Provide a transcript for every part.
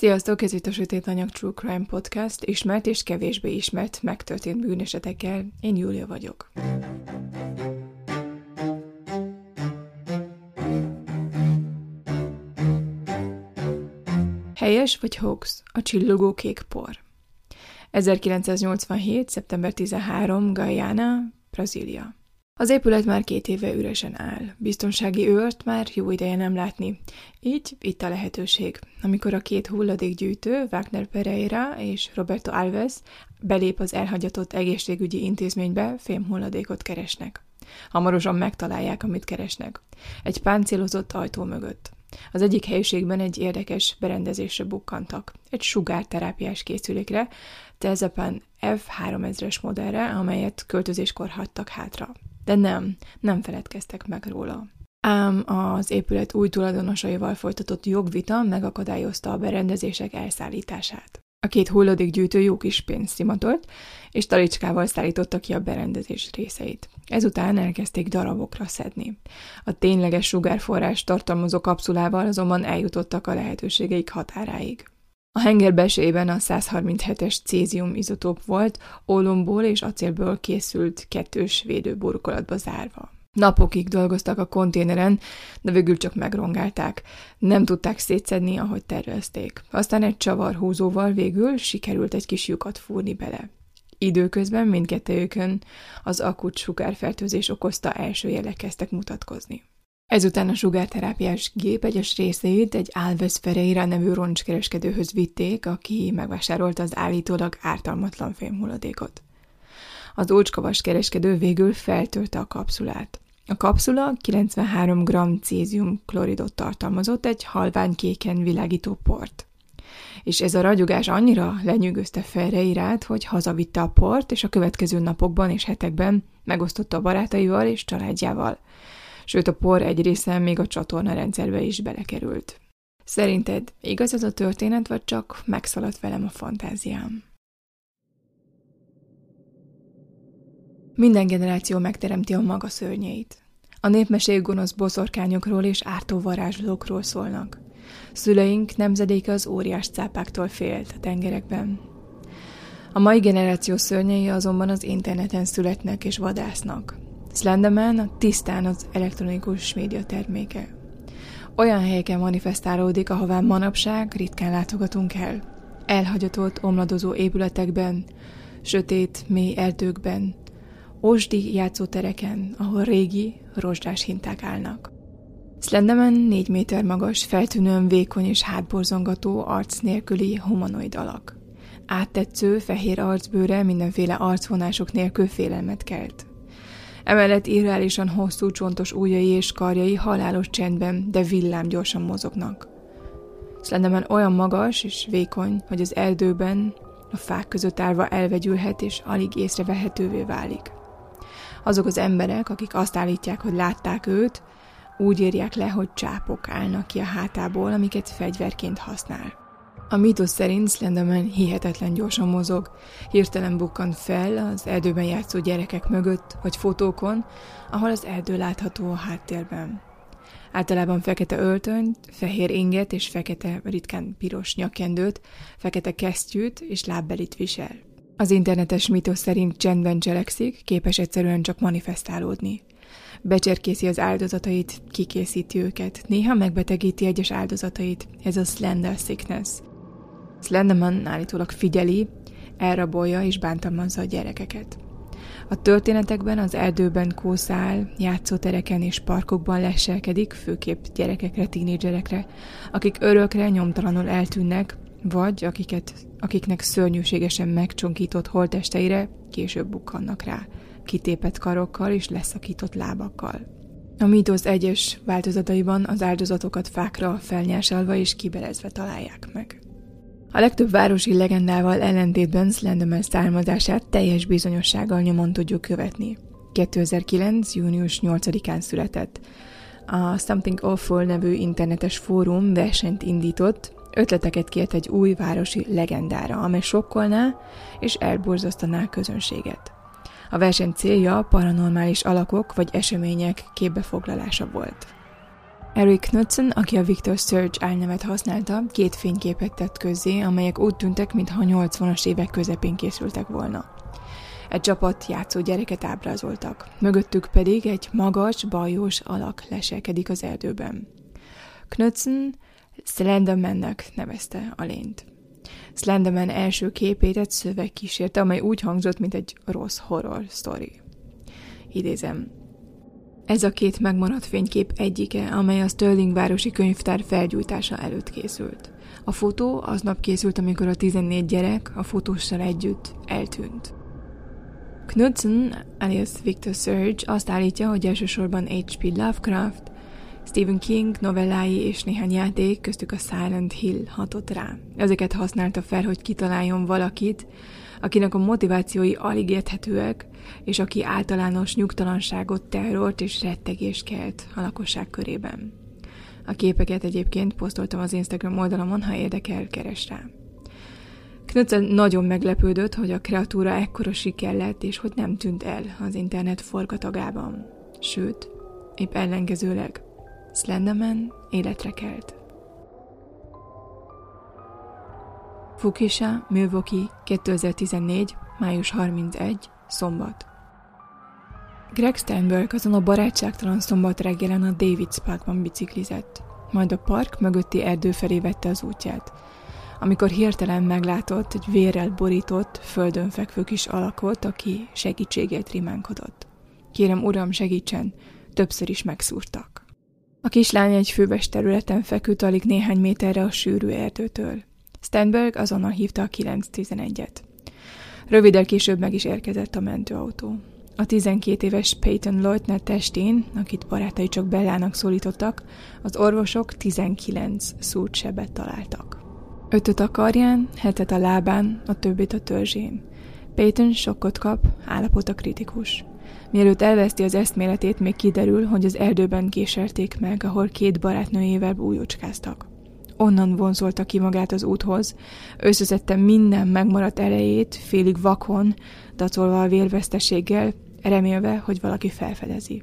Sziasztok, ez itt a Sötét Anyag True Crime Podcast, ismert és kevésbé ismert megtörtént bűnesetekkel. Én Júlia vagyok. Helyes vagy hoax? A csillogó kék por. 1987. szeptember 13. Guyana, Brazília. Az épület már két éve üresen áll. Biztonsági őrt már jó ideje nem látni. Így itt a lehetőség. Amikor a két hulladékgyűjtő, Wagner Pereira és Roberto Alves belép az elhagyatott egészségügyi intézménybe, fém hulladékot keresnek. Hamarosan megtalálják, amit keresnek. Egy páncélozott ajtó mögött. Az egyik helyiségben egy érdekes berendezésre bukkantak. Egy sugárterápiás készülékre, Tezepan F3000-es modellre, amelyet költözéskor hagytak hátra. De nem, nem feledkeztek meg róla. Ám az épület új tulajdonosaival folytatott jogvita megakadályozta a berendezések elszállítását. A két hulladékgyűjtő jó kis pénzt szimatolt, és talicskával szállította ki a berendezés részeit. Ezután elkezdték darabokra szedni. A tényleges sugárforrás tartalmazó kapszulával azonban eljutottak a lehetőségeik határáig. A henger belsejében a 137-es cézium izotóp volt, ólomból és acélből készült kettős védőburkolatba zárva. Napokig dolgoztak a konténeren, de végül csak megrongálták. Nem tudták szétszedni, ahogy tervezték. Aztán egy csavarhúzóval végül sikerült egy kis lyukat fúrni bele. Időközben mindkettőjükön az akut sugárfertőzés okozta első jelek kezdtek mutatkozni. Ezután a sugárterápiás gép egyes részeit egy Alves Ferreira nevű roncskereskedőhöz vitték, aki megvásárolta az állítólag ártalmatlan fémhulladékot. Az ócskavas kereskedő végül feltörte a kapszulát. A kapszula 93 g cézium kloridot tartalmazott egy halvány kéken világító port. És ez a ragyogás annyira lenyűgözte Ferreirát, hogy hazavitte a port, és a következő napokban és hetekben megosztotta a barátaival és családjával – sőt a por egy része még a csatorna rendszerbe is belekerült. Szerinted igaz ez a történet, vagy csak megszaladt velem a fantáziám? Minden generáció megteremti a maga szörnyeit. A népmesék gonosz boszorkányokról és ártó varázslókról szólnak. Szüleink nemzedéke az óriás cápáktól félt a tengerekben. A mai generáció szörnyei azonban az interneten születnek és vadásznak. Slenderman tisztán az elektronikus média terméke. Olyan helyeken manifestálódik, ahová manapság ritkán látogatunk el. Elhagyatott, omladozó épületekben, sötét, mély erdőkben, osdi játszótereken, ahol régi, rozsdás hinták állnak. Slenderman négy méter magas, feltűnően vékony és hátborzongató, arc nélküli humanoid alak. Áttetsző, fehér arcbőre mindenféle arcvonások nélkül félelmet kelt. Emellett irreálisan hosszú csontos ujjai és karjai halálos csendben, de villám gyorsan mozognak. Slenderman olyan magas és vékony, hogy az erdőben, a fák között állva elvegyülhet és alig észrevehetővé válik. Azok az emberek, akik azt állítják, hogy látták őt, úgy írják le, hogy csápok állnak ki a hátából, amiket fegyverként használ. A mítosz szerint Slenderman hihetetlen gyorsan mozog, hirtelen bukkan fel az erdőben játszó gyerekek mögött, vagy fotókon, ahol az erdő látható a háttérben. Általában fekete öltönyt, fehér inget és fekete, ritkán piros nyakkendőt, fekete kesztyűt és lábbelit visel. Az internetes mítosz szerint csendben cselekszik, képes egyszerűen csak manifestálódni. Becserkészi az áldozatait, kikészíti őket, néha megbetegíti egyes áldozatait, ez a slender sickness – Slenderman állítólag figyeli, elrabolja és bántalmazza a gyerekeket. A történetekben az erdőben kószál, játszótereken és parkokban leselkedik, főképp gyerekekre, tínédzserekre, akik örökre nyomtalanul eltűnnek, vagy akiket, akiknek szörnyűségesen megcsonkított holtesteire később bukkannak rá, kitépett karokkal és leszakított lábakkal. A mítosz egyes változataiban az áldozatokat fákra felnyásalva és kibelezve találják meg. A legtöbb városi legendával ellentétben Slenderman származását teljes bizonyossággal nyomon tudjuk követni. 2009. június 8-án született. A Something Awful nevű internetes fórum versenyt indított, ötleteket kért egy új városi legendára, amely sokkolná és elborzasztaná közönséget. A verseny célja paranormális alakok vagy események képbefoglalása volt. Eric Knudsen, aki a Victor Surge álnevet használta, két fényképet tett közzé, amelyek úgy tűntek, mintha 80-as évek közepén készültek volna. Egy csapat játszó gyereket ábrázoltak, mögöttük pedig egy magas, bajós alak leselkedik az erdőben. Knudsen Slendermannek nevezte a lényt. Slenderman első képét egy szöveg kísérte, amely úgy hangzott, mint egy rossz horror story. Idézem. Ez a két megmaradt fénykép egyike, amely a Sterling városi könyvtár felgyújtása előtt készült. A fotó aznap készült, amikor a 14 gyerek a fotóssal együtt eltűnt. Knudsen, alias Victor Surge azt állítja, hogy elsősorban H.P. Lovecraft, Stephen King novellái és néhány játék, köztük a Silent Hill hatott rá. Ezeket használta fel, hogy kitaláljon valakit, akinek a motivációi alig érthetőek, és aki általános nyugtalanságot, terrort és rettegést kelt a lakosság körében. A képeket egyébként posztoltam az Instagram oldalamon, ha érdekel, keres rá. Knudsen nagyon meglepődött, hogy a kreatúra ekkora siker lett, és hogy nem tűnt el az internet forgatagában. Sőt, épp ellenkezőleg, Slenderman életre kelt. Fukisa, Milwaukee, 2014. május 31. szombat. Greg Steinberg azon a barátságtalan szombat reggelen a Davids Parkban biciklizett, majd a park mögötti erdő felé vette az útját, amikor hirtelen meglátott egy vérrel borított, földön fekvő kis alakot, aki segítségért rimánkodott. Kérem, uram, segítsen, többször is megszúrtak. A kislány egy főves területen feküdt alig néhány méterre a sűrű erdőtől. Stenberg azonnal hívta a 911-et. Röviddel később meg is érkezett a mentőautó. A 12 éves Peyton Leutner testén, akit barátai csak Bellának szólítottak, az orvosok 19 szúrt sebet találtak. Ötöt a karján, hetet a lábán, a többit a törzsén. Peyton sokkot kap, állapota kritikus. Mielőtt elveszti az eszméletét, még kiderül, hogy az erdőben késerték meg, ahol két barátnőjével bújócskáztak. Onnan vonzolta ki magát az úthoz, összeszedte minden megmaradt erejét, félig vakon, dacolva a vérveszteséggel, remélve, hogy valaki felfedezi.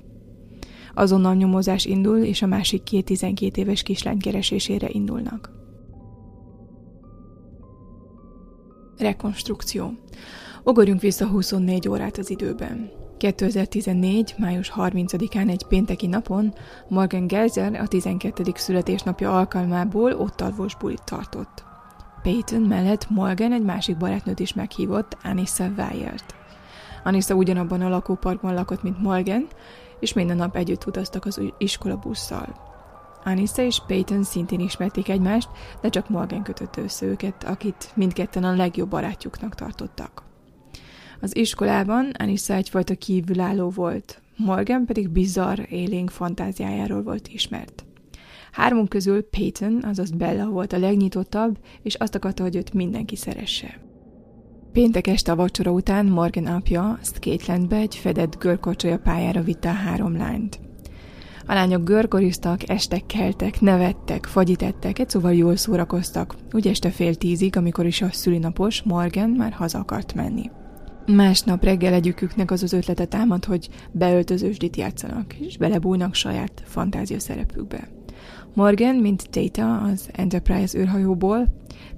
Azonnal nyomozás indul, és a másik két 12 éves kislány keresésére indulnak. Rekonstrukció. Ugorjunk vissza 24 órát az időben. 2014. május 30-án egy pénteki napon Morgan Geyser a 12. születésnapja alkalmából ott alvós bulit tartott. Peyton mellett Morgan egy másik barátnőt is meghívott, Anissa Weyert. Anissa ugyanabban a lakóparkban lakott, mint Morgan, és minden nap együtt utaztak az iskolabusszal. Anissa és Peyton szintén ismerték egymást, de csak Morgan kötött össze őket, akit mindketten a legjobb barátjuknak tartottak. Az iskolában Anissa egyfajta kívülálló volt, Morgan pedig bizarr, élénk fantáziájáról volt ismert. Hármunk közül Peyton, azaz Bella volt a legnyitottabb, és azt akarta, hogy őt mindenki szeresse. Péntek este a vacsora után Morgan apja Skatelandbe egy fedett görkorcsolya pályára vitte a három lányt. A lányok görkoriztak, estek keltek, nevettek, fagyítettek, egy szóval jól szórakoztak. Úgy este fél tízig, amikor is a szülinapos, Morgan már haza akart menni. Másnap reggel egyiküknek az az ötlete támad, hogy beöltözősdit játszanak, és belebújnak saját fantázia szerepükbe. Morgan, mint Data az Enterprise űrhajóból,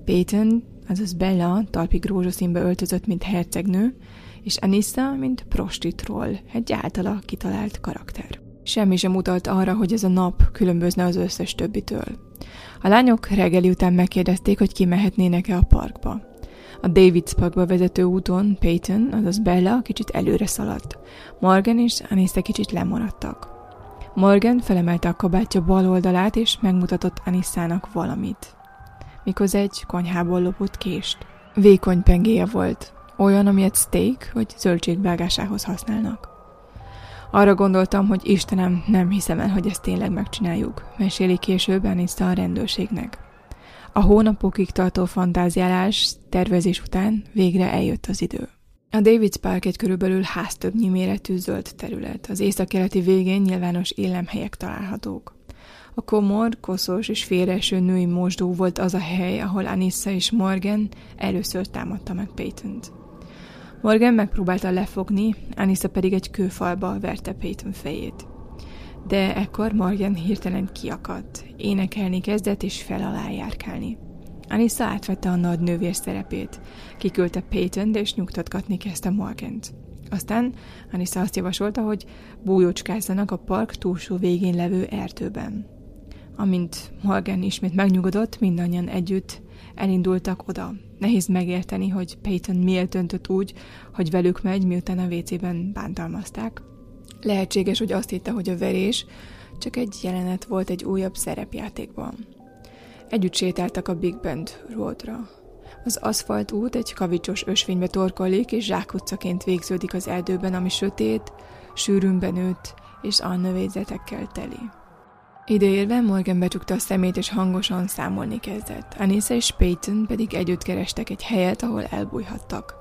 Peyton, azaz Bella talpig rózsaszínbe öltözött, mint hercegnő, és Anissa, mint prostitroll, egy általa kitalált karakter. Semmi sem utalt arra, hogy ez a nap különbözne az összes többitől. A lányok reggeli után megkérdezték, hogy kimehetnének-e a parkba. A Davids Parkba vezető úton Peyton, azaz Bella kicsit előre szaladt. Morgan és Anissa kicsit lemaradtak. Morgan felemelte a kabátja bal oldalát, és megmutatott Anissának valamit. Mikor egy konyhából lopott kést. Vékony pengéje volt, olyan, amilyet steak vagy zöldség vágásához használnak. Arra gondoltam, hogy Istenem, nem hiszem el, hogy ezt tényleg megcsináljuk, meséli később Anissa a rendőrségnek. A hónapokig tartó fantáziálás, tervezés után végre eljött az idő. A Davids Park egy körülbelül háztöbbnyi méretű zöld terület. Az északkeleti végén nyilvános élemhelyek találhatók. A komor, koszos és félreeső női mosdó volt az a hely, ahol Anissa és Morgan először támadta meg peyton -t. Morgan megpróbálta lefogni, Anissa pedig egy kőfalba verte Peyton fejét. De ekkor Morgan hirtelen kiakadt. Énekelni kezdett és fel alá járkálni. Anissa átvette a nagy nővér szerepét. Kiküldte peyton és nyugtatgatni kezdte Morgant. Aztán Anissa azt javasolta, hogy bújócskázzanak a park túlsó végén levő erdőben. Amint Morgan ismét megnyugodott, mindannyian együtt elindultak oda. Nehéz megérteni, hogy Peyton miért döntött úgy, hogy velük megy, miután a WC-ben bántalmazták. Lehetséges, hogy azt hitte, hogy a verés csak egy jelenet volt egy újabb szerepjátékban. Együtt sétáltak a Big Bend Roadra. Az aszfalt út egy kavicsos ösvénybe torkolik, és zsákutcaként végződik az erdőben, ami sötét, sűrűn benőtt és alnövényzetekkel teli. Ideérve Morgan becsukta a szemét, és hangosan számolni kezdett. Anissa és Peyton pedig együtt kerestek egy helyet, ahol elbújhattak.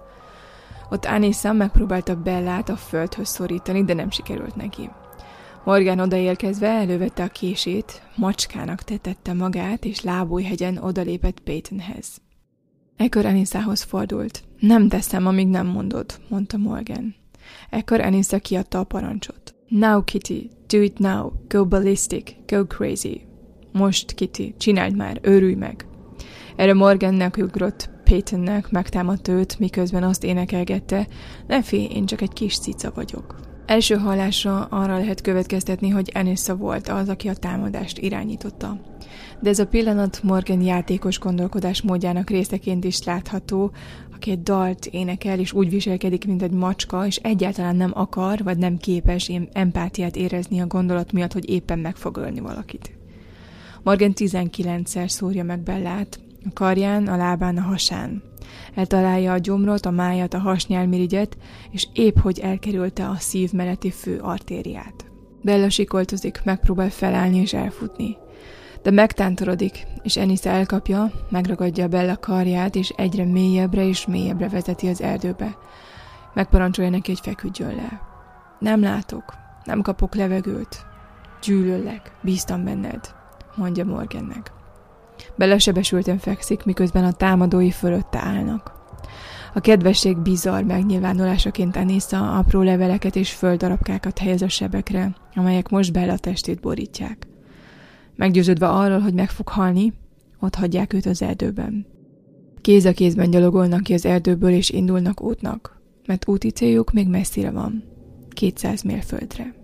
Ott Anissa megpróbálta Bellát a földhöz szorítani, de nem sikerült neki. Morgan odaérkezve elővette a kését, macskának tetette magát, és lábújhegyen odalépett Peytonhez. Ekkor Anissához fordult. Nem teszem, amíg nem mondod, mondta Morgan. Ekkor Anissa kiadta a parancsot. Now, Kitty, do it now, go ballistic, go crazy. Most, Kitty, csináld már, őrülj meg. Erre Morgannek ugrott Peytonnek, megtámadt őt, miközben azt énekelgette, ne félj, én csak egy kis cica vagyok. Első hallásra arra lehet következtetni, hogy Anissa volt az, aki a támadást irányította. De ez a pillanat Morgan játékos gondolkodás módjának részeként is látható, aki egy dalt énekel, és úgy viselkedik, mint egy macska, és egyáltalán nem akar, vagy nem képes empátiát érezni a gondolat miatt, hogy éppen meg fog ölni valakit. Morgan 19-szer szórja meg Bellát, a karján, a lábán, a hasán. Eltalálja a gyomrot, a májat, a hasnyálmirigyet, és épp hogy elkerülte a szív melletti fő artériát. Bella sikoltozik, megpróbál felállni és elfutni. De megtántorodik, és Enisza elkapja, megragadja Bella karját, és egyre mélyebbre és mélyebbre vezeti az erdőbe. Megparancsolja neki, hogy feküdjön le. Nem látok, nem kapok levegőt. Gyűlöllek, bíztam benned, mondja Morgannek. Belesebesülten fekszik, miközben a támadói fölötte állnak. A kedvesség bizarr megnyilvánulásaként Anissa apró leveleket és földdarabkákat helyez a sebekre, amelyek most Bella testét borítják. Meggyőződve arról, hogy meg fog halni, ott hagyják őt az erdőben. Kéz a kézben gyalogolnak ki az erdőből és indulnak útnak, mert úti céljuk még messzire van, 200 mérföldre.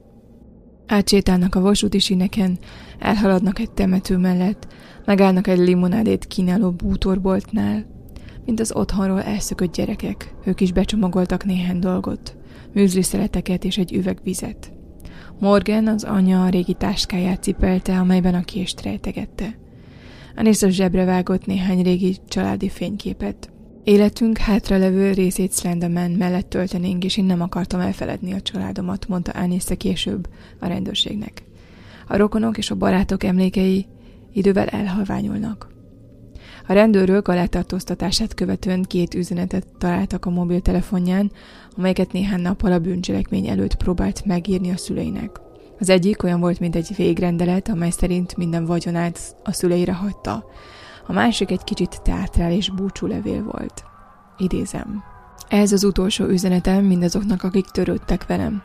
Átsétálnak a vasúti sineken, elhaladnak egy temető mellett, megállnak egy limonádét kínáló bútorboltnál, mint az otthonról elszökött gyerekek, ők is becsomagoltak néhány dolgot, műzliszeleteket és egy üveg vizet. Morgan az anya a régi táskáját cipelte, amelyben a kést rejtegette. Anissa zsebre vágott néhány régi családi fényképet. Életünk hátralevő részét Slenderman mellett töltenénk, és én nem akartam elfeledni a családomat, mondta Anissa később a rendőrségnek. A rokonok és a barátok emlékei idővel elhalványulnak. A rendőrök a letartóztatását követően két üzenetet találtak a mobiltelefonján, amelyeket néhány nappal a bűncselekmény előtt próbált megírni a szüleinek. Az egyik olyan volt, mint egy végrendelet, amely szerint minden vagyonát a szüleire hagyta. A másik egy kicsit teátrális búcsúlevél volt. Idézem. Ez az utolsó üzenetem mindazoknak, akik törődtek velem.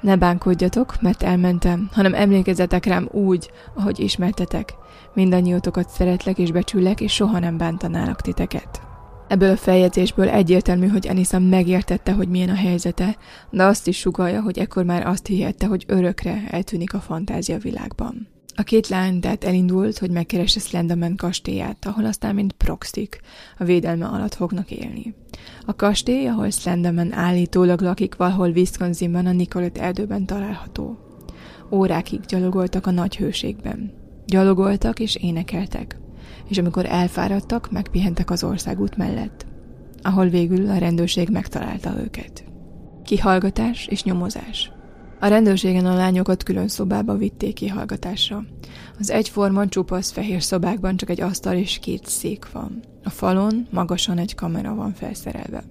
Ne bánkodjatok, mert elmentem, hanem emlékezzetek rám úgy, ahogy ismertetek. Mindannyiótokat szeretlek és becsüllek, és soha nem bántanálak titeket. Ebből a feljegyzésből egyértelmű, hogy Anissa megértette, hogy milyen a helyzete, de azt is sugalja, hogy ekkor már azt hihette, hogy örökre eltűnik a fantázia világban. A két lány tehát elindult, hogy megkeresse Slenderman kastélyát, ahol aztán mint proxik a védelme alatt fognak élni. A kastély, ahol Slenderman állítólag lakik valahol Wisconsinban a Nicolette erdőben található. Órákig gyalogoltak a nagy hőségben. Gyalogoltak és énekeltek, és amikor elfáradtak, megpihentek az országút mellett, ahol végül a rendőrség megtalálta őket. Kihallgatás és nyomozás. A rendőrségen a lányokat külön szobába vitték kihallgatásra. Az egyforma, csupasz fehér szobákban csak egy asztal és két szék van. A falon magasan egy kamera van felszerelve.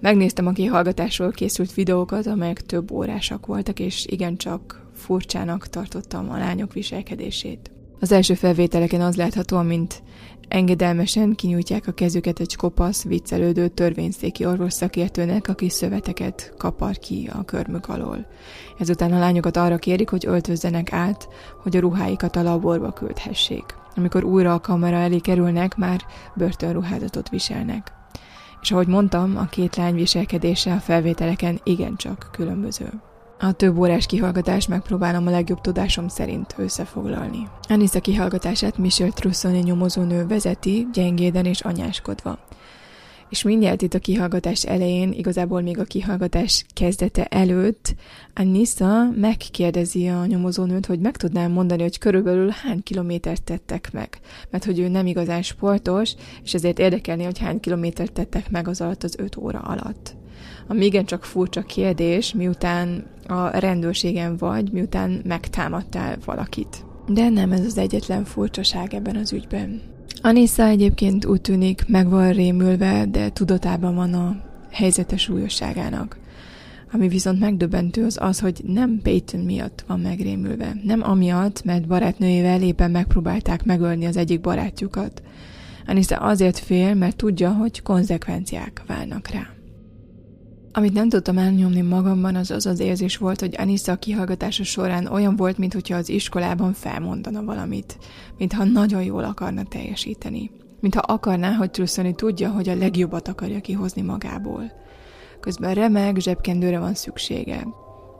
Megnéztem a kihallgatásról készült videókat, amelyek több órásak voltak, és igencsak furcsának tartottam a lányok viselkedését. Az első felvételeken az látható, amint engedelmesen kinyújtják a kezüket egy kopasz, viccelődő törvényszéki orvos szakértőnek, aki szöveteket kapar ki a körmük alól. Ezután a lányokat arra kérik, hogy öltözzenek át, hogy a ruháikat a laborba küldhessék. Amikor újra a kamera elé kerülnek, már börtönruházatot viselnek. És ahogy mondtam, a két lány viselkedése a felvételeken igencsak különböző. A több órás kihallgatást megpróbálom a legjobb tudásom szerint összefoglalni. Anissa kihallgatását Michelle Trussoni nyomozónő vezeti, gyengéden és anyáskodva. És mindjárt itt a kihallgatás elején, igazából még a kihallgatás kezdete előtt, Anissa megkérdezi a nyomozónőt, hogy meg tudnám mondani, hogy körülbelül hány kilométert tettek meg. Mert hogy ő nem igazán sportos, és ezért érdekelni, hogy hány kilométert tettek meg az alatt az öt óra alatt ami igencsak furcsa kérdés, miután a rendőrségen vagy, miután megtámadtál valakit. De nem ez az egyetlen furcsaság ebben az ügyben. Anissa egyébként úgy tűnik meg van rémülve, de tudatában van a helyzete súlyosságának. Ami viszont megdöbbentő az az, hogy nem Peyton miatt van megrémülve. Nem amiatt, mert barátnőjével éppen megpróbálták megölni az egyik barátjukat. Anissa azért fél, mert tudja, hogy konzekvenciák várnak rá. Amit nem tudtam elnyomni magamban, az az az érzés volt, hogy Anissa a kihallgatása során olyan volt, mintha az iskolában felmondana valamit, mintha nagyon jól akarna teljesíteni. Mintha akarná, hogy Trussoni tudja, hogy a legjobbat akarja kihozni magából. Közben remeg, zsebkendőre van szüksége.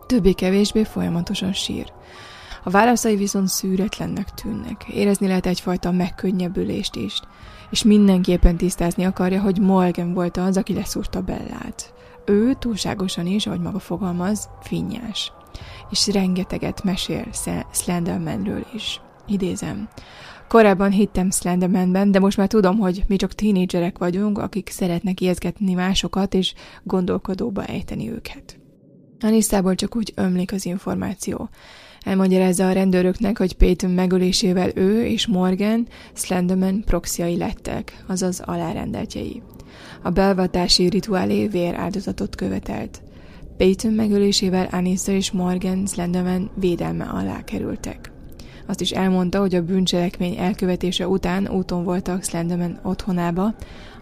Többé-kevésbé folyamatosan sír. A válaszai viszont szűretlennek tűnnek. Érezni lehet egyfajta megkönnyebbülést is. És mindenképpen tisztázni akarja, hogy Morgan volt az, aki leszúrta Bellát ő túlságosan is, ahogy maga fogalmaz, finnyás. És rengeteget mesél Slendermanről is. Idézem. Korábban hittem Slendermanben, de most már tudom, hogy mi csak tínédzserek vagyunk, akik szeretnek ijeszgetni másokat és gondolkodóba ejteni őket. Anisszából csak úgy ömlik az információ. Elmagyarázza a rendőröknek, hogy Peyton megölésével ő és Morgan Slenderman proxiai lettek, azaz alárendeltjei. A belvatási rituálé véráldozatot követelt. Peyton megölésével Anissa és Morgan Slenderman védelme alá kerültek. Azt is elmondta, hogy a bűncselekmény elkövetése után úton voltak Slenderman otthonába,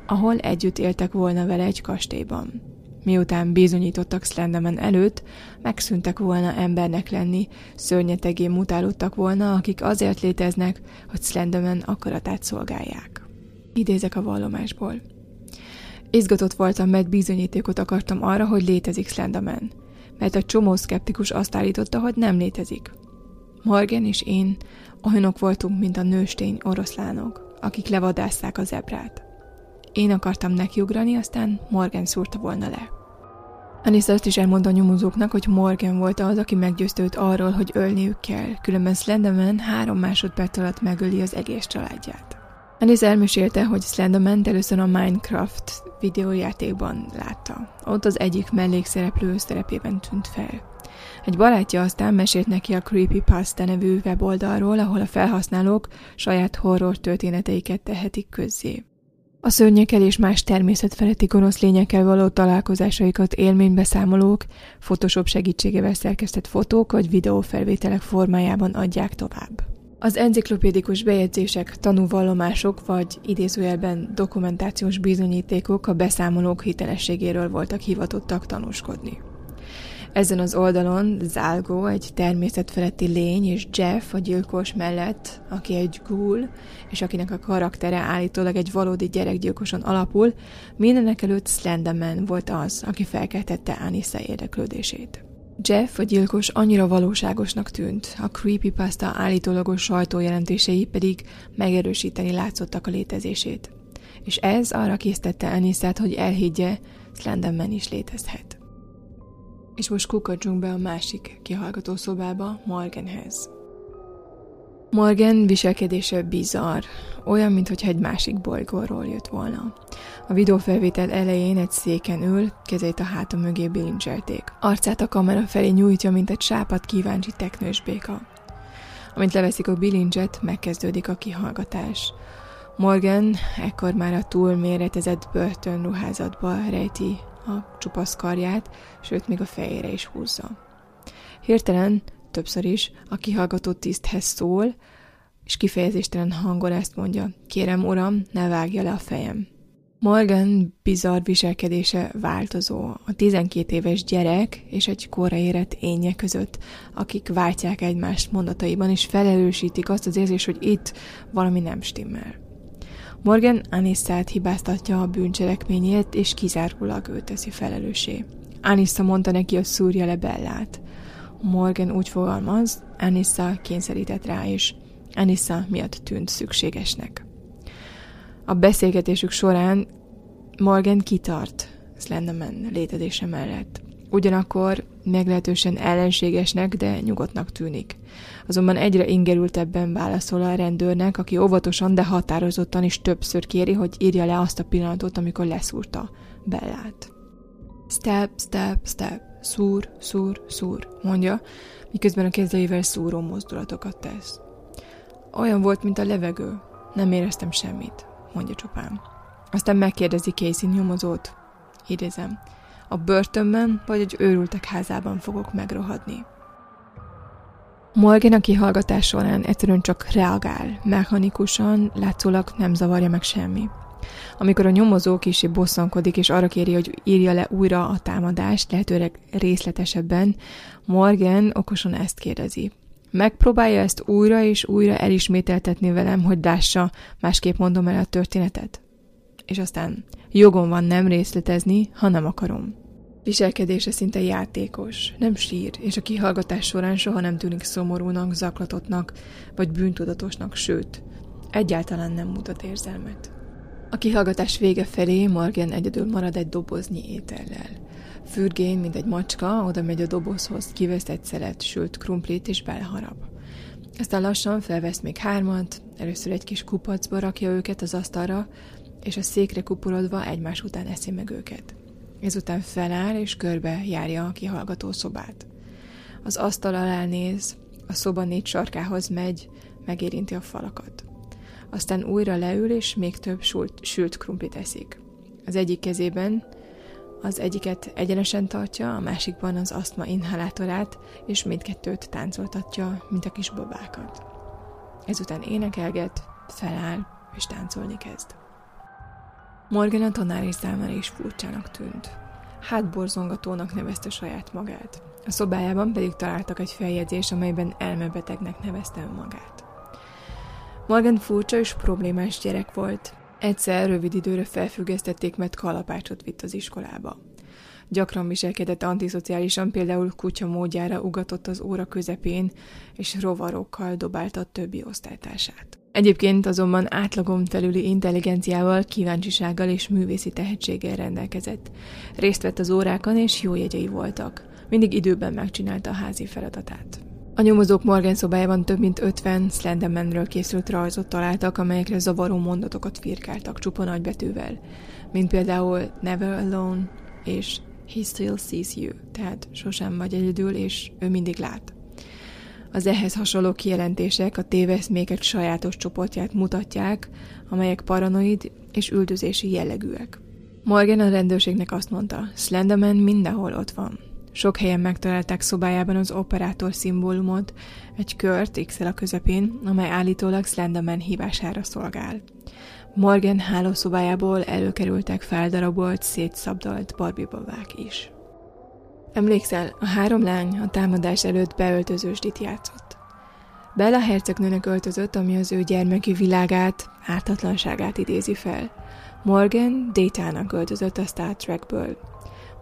ahol együtt éltek volna vele egy kastélyban. Miután bizonyítottak Slenderman előtt, megszűntek volna embernek lenni, szörnyetegé mutálódtak volna, akik azért léteznek, hogy Slenderman akaratát szolgálják. Idézek a vallomásból. Izgatott voltam, mert bizonyítékot akartam arra, hogy létezik Slenderman, mert a csomó szkeptikus azt állította, hogy nem létezik. Morgan és én olyanok voltunk, mint a nőstény oroszlánok, akik levadásszák a zebrát. Én akartam nekiugrani, aztán Morgan szúrta volna le. Anisza azt is elmondta a nyomozóknak, hogy Morgan volt az, aki meggyőzte őt arról, hogy ölniük kell, különben Slenderman három másodperc alatt megöli az egész családját. Anis elmesélte, hogy Slenderman először a Minecraft videójátékban látta. Ott az egyik mellékszereplő szerepében tűnt fel. Egy barátja aztán mesélt neki a Creepypasta nevű weboldalról, ahol a felhasználók saját horror történeteiket tehetik közzé. A szörnyekkel és más természetfeletti gonosz lényekkel való találkozásaikat élménybeszámolók, Photoshop segítségével szerkesztett fotók vagy videófelvételek formájában adják tovább. Az enciklopédikus bejegyzések, tanúvallomások vagy idézőjelben dokumentációs bizonyítékok a beszámolók hitelességéről voltak hivatottak tanúskodni. Ezen az oldalon Zálgó egy természetfeletti lény, és Jeff a gyilkos mellett, aki egy ghoul, és akinek a karaktere állítólag egy valódi gyerekgyilkoson alapul, mindenek előtt Slenderman volt az, aki felkeltette Anissa érdeklődését. Jeff, a gyilkos annyira valóságosnak tűnt, a creepypasta állítólagos sajtójelentései pedig megerősíteni látszottak a létezését. És ez arra késztette Anissát, hogy elhiggye, Slenderman is létezhet. És most kukadjunk be a másik kihallgató szobába, Morganhez. Morgan viselkedése bizarr, olyan, mintha egy másik bolygóról jött volna. A videófelvétel elején egy széken ül, kezét a háta mögé bilincselték. Arcát a kamera felé nyújtja, mint egy sápat kíváncsi teknős béka. Amint leveszik a bilincset, megkezdődik a kihallgatás. Morgan ekkor már a túl méretezett börtönruházatba rejti a csupasz karját, sőt még a fejére is húzza. Hirtelen, többször is, a kihallgató tiszthez szól, és kifejezéstelen hangon ezt mondja, kérem uram, ne vágja le a fejem. Morgan bizarr viselkedése változó. A 12 éves gyerek és egy korra érett énje között, akik váltják egymást mondataiban, és felelősítik azt az érzést, hogy itt valami nem stimmel. Morgan Anissát hibáztatja a bűncselekményét, és kizárólag ő teszi felelőssé. Anissa mondta neki, hogy szúrja le Bellát. Morgan úgy fogalmaz, Anissa kényszerített rá, és Anissa miatt tűnt szükségesnek. A beszélgetésük során Morgan kitart Slenderman létezése mellett. Ugyanakkor meglehetősen ellenségesnek, de nyugodtnak tűnik. Azonban egyre ingerültebben válaszol a rendőrnek, aki óvatosan, de határozottan is többször kéri, hogy írja le azt a pillanatot, amikor leszúrta Bellát. Step, step, step, szúr, szúr, szúr, mondja, miközben a kezeivel szúró mozdulatokat tesz. Olyan volt, mint a levegő. Nem éreztem semmit, mondja csupán. Aztán megkérdezi Casey nyomozót. Idézem. A börtönben vagy egy őrültek házában fogok megrohadni. Morgan a kihallgatás során egyszerűen csak reagál, mechanikusan, látszólag nem zavarja meg semmi. Amikor a nyomozó kicsi bosszankodik és arra kéri, hogy írja le újra a támadást, lehetőleg részletesebben, Morgan okosan ezt kérdezi. Megpróbálja ezt újra és újra elismételtetni velem, hogy lássa, másképp mondom el a történetet. És aztán jogom van nem részletezni, ha nem akarom. Viselkedése szinte játékos, nem sír, és a kihallgatás során soha nem tűnik szomorúnak, zaklatottnak, vagy bűntudatosnak, sőt, egyáltalán nem mutat érzelmet. A kihallgatás vége felé Morgan egyedül marad egy doboznyi étellel. Fürgén, mint egy macska, oda megy a dobozhoz, kivesz egy szelet sült krumplit és beleharap. Aztán lassan felvesz még hármat, először egy kis kupacba rakja őket az asztalra, és a székre kuporodva egymás után eszi meg őket. Ezután feláll és körbe járja a kihallgató szobát. Az asztal alá néz, a szoba négy sarkához megy, megérinti a falakat. Aztán újra leül, és még több sült, sült krumplit eszik. Az egyik kezében az egyiket egyenesen tartja, a másikban az asztma inhalátorát, és mindkettőt táncoltatja, mint a kis babákat. Ezután énekelget, feláll, és táncolni kezd. Morgan a tanári számára is furcsának tűnt. Hátborzongatónak nevezte saját magát. A szobájában pedig találtak egy feljegyzés, amelyben elmebetegnek nevezte magát. Morgan furcsa és problémás gyerek volt, Egyszer rövid időre felfüggesztették, mert kalapácsot vitt az iskolába. Gyakran viselkedett antiszociálisan, például kutya módjára ugatott az óra közepén, és rovarokkal dobálta a többi osztálytársát. Egyébként azonban átlagom felüli intelligenciával, kíváncsisággal és művészi tehetséggel rendelkezett. Részt vett az órákon, és jó jegyei voltak. Mindig időben megcsinálta a házi feladatát. A nyomozók Morgan szobájában több mint 50 Slendermanről készült rajzot találtak, amelyekre zavaró mondatokat firkáltak csupa nagybetűvel, mint például Never Alone és He Still Sees You, tehát sosem vagy egyedül, és ő mindig lát. Az ehhez hasonló kijelentések a téveszmékek sajátos csoportját mutatják, amelyek paranoid és üldözési jellegűek. Morgan a rendőrségnek azt mondta, Slenderman mindenhol ott van. Sok helyen megtalálták szobájában az operátor szimbólumot, egy kört x a közepén, amely állítólag Slenderman hívására szolgál. Morgan hálószobájából előkerültek feldarabolt, szétszabdalt barbibabák is. Emlékszel, a három lány a támadás előtt beöltözősdit játszott. Bella hercegnőnek öltözött, ami az ő gyermeki világát, ártatlanságát idézi fel. Morgan Détának öltözött a Star Trekből,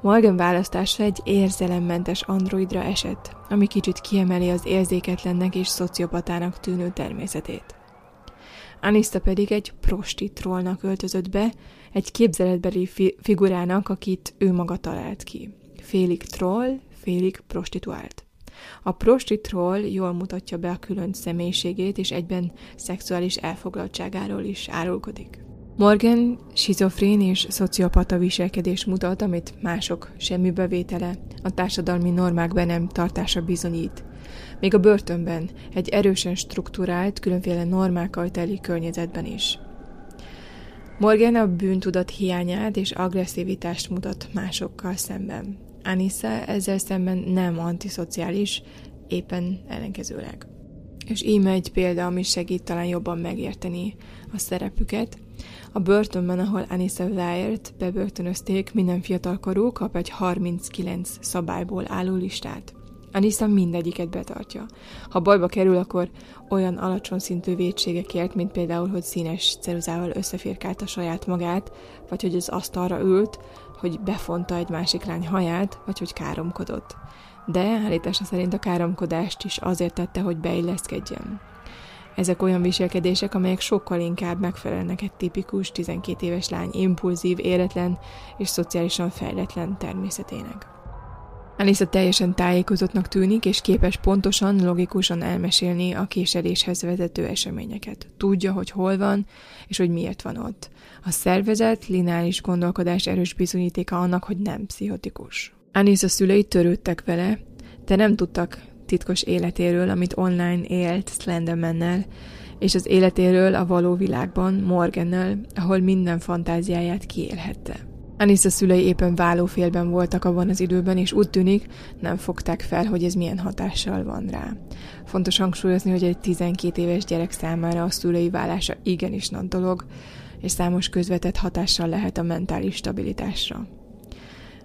Morgan választása egy érzelemmentes androidra esett, ami kicsit kiemeli az érzéketlennek és szociopatának tűnő természetét. Anista pedig egy prostitrolnak öltözött be, egy képzeletbeli fi- figurának, akit ő maga talált ki. Félig troll, félig prostituált. A prostitroll jól mutatja be a külön személyiségét, és egyben szexuális elfoglaltságáról is árulkodik. Morgan schizofrén és szociopata viselkedés mutat, amit mások semmi bevétele, a társadalmi normák be nem tartása bizonyít. Még a börtönben, egy erősen struktúrált, különféle normákkal teli környezetben is. Morgan a bűntudat hiányát és agresszivitást mutat másokkal szemben. Anissa ezzel szemben nem antiszociális, éppen ellenkezőleg. És íme egy példa, ami segít talán jobban megérteni a szerepüket. A börtönben, ahol Anissa Wyatt bebörtönözték, minden fiatalkorú kap egy 39 szabályból álló listát. Anissa mindegyiket betartja. Ha bajba kerül, akkor olyan alacsony szintű védségekért, mint például, hogy színes ceruzával összeférkálta saját magát, vagy hogy az asztalra ült, hogy befonta egy másik lány haját, vagy hogy káromkodott. De állítása szerint a káromkodást is azért tette, hogy beilleszkedjen. Ezek olyan viselkedések, amelyek sokkal inkább megfelelnek egy tipikus 12 éves lány impulzív, életlen és szociálisan fejletlen természetének. Alisa teljesen tájékozottnak tűnik, és képes pontosan, logikusan elmesélni a késeléshez vezető eseményeket. Tudja, hogy hol van, és hogy miért van ott. A szervezet lineáris gondolkodás erős bizonyítéka annak, hogy nem pszichotikus. Anisa szülei törődtek vele, de nem tudtak titkos életéről, amit online élt Slendermannel, és az életéről a való világban Morgannel, ahol minden fantáziáját kiélhette. Anissa szülei éppen válófélben voltak abban az időben, és úgy tűnik, nem fogták fel, hogy ez milyen hatással van rá. Fontos hangsúlyozni, hogy egy 12 éves gyerek számára a szülei válása igenis nagy dolog, és számos közvetett hatással lehet a mentális stabilitásra.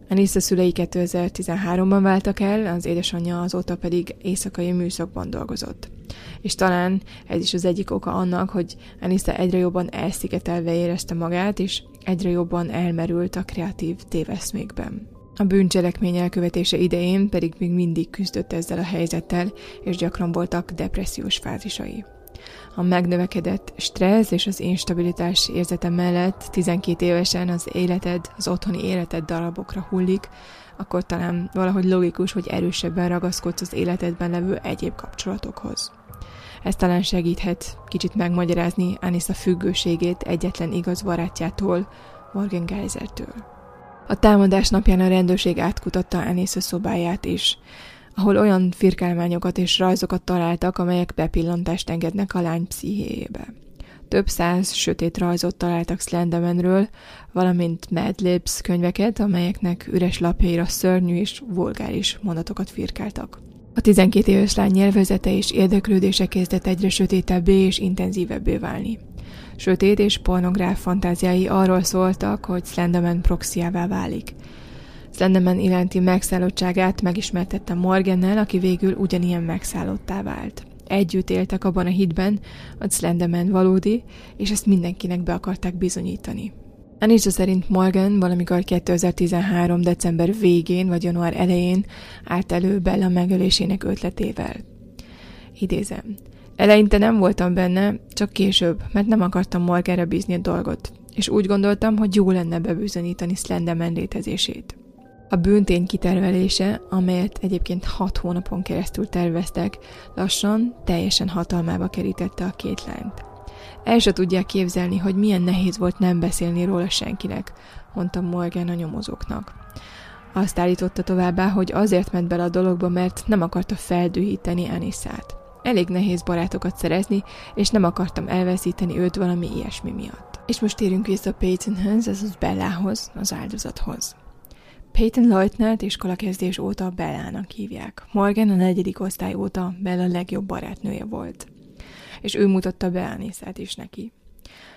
Anissa szülei 2013-ban váltak el, az édesanyja azóta pedig éjszakai műszakban dolgozott. És talán ez is az egyik oka annak, hogy Anissa egyre jobban elszigetelve érezte magát, és egyre jobban elmerült a kreatív téveszmékben. A bűncselekmény elkövetése idején pedig még mindig küzdött ezzel a helyzettel, és gyakran voltak depressziós fázisai. A megnövekedett stressz és az instabilitás érzete mellett 12 évesen az életed, az otthoni életed darabokra hullik, akkor talán valahogy logikus, hogy erősebben ragaszkodsz az életedben levő egyéb kapcsolatokhoz. Ez talán segíthet kicsit megmagyarázni Anissa függőségét egyetlen igaz barátjától, Morgan Geisertől. A támadás napján a rendőrség átkutatta Anissa szobáját is, ahol olyan firkálmányokat és rajzokat találtak, amelyek bepillantást engednek a lány pszichéjébe. Több száz sötét rajzot találtak Slendermanről, valamint Mad Libs könyveket, amelyeknek üres lapjaira szörnyű és vulgáris mondatokat firkáltak. A 12 éves lány nyelvezete és érdeklődése kezdett egyre sötétebbé és intenzívebbé válni. Sötét és pornográf fantáziái arról szóltak, hogy Slenderman proxiává válik. Slenderman iránti megszállottságát megismertette Morgannel, aki végül ugyanilyen megszállottá vált. Együtt éltek abban a hitben, hogy Slenderman valódi, és ezt mindenkinek be akarták bizonyítani. Anissa szerint Morgan valamikor 2013. december végén vagy január elején állt elő Bella megölésének ötletével. Idézem. Eleinte nem voltam benne, csak később, mert nem akartam Morganre bízni a dolgot, és úgy gondoltam, hogy jó lenne bebizonyítani Slenderman létezését. A bűntény kitervelése, amelyet egyébként hat hónapon keresztül terveztek, lassan teljesen hatalmába kerítette a két lányt. El se tudják képzelni, hogy milyen nehéz volt nem beszélni róla senkinek, mondta Morgan a nyomozóknak. Azt állította továbbá, hogy azért ment bele a dologba, mert nem akarta feldühíteni Anissát. Elég nehéz barátokat szerezni, és nem akartam elveszíteni őt valami ilyesmi miatt. És most térünk vissza Peytonhöz, azaz Bellához, az áldozathoz. Peyton Leutnant iskolakezdés óta Bellának hívják. Morgan a negyedik osztály óta Bella legjobb barátnője volt és ő mutatta be Anisát is neki.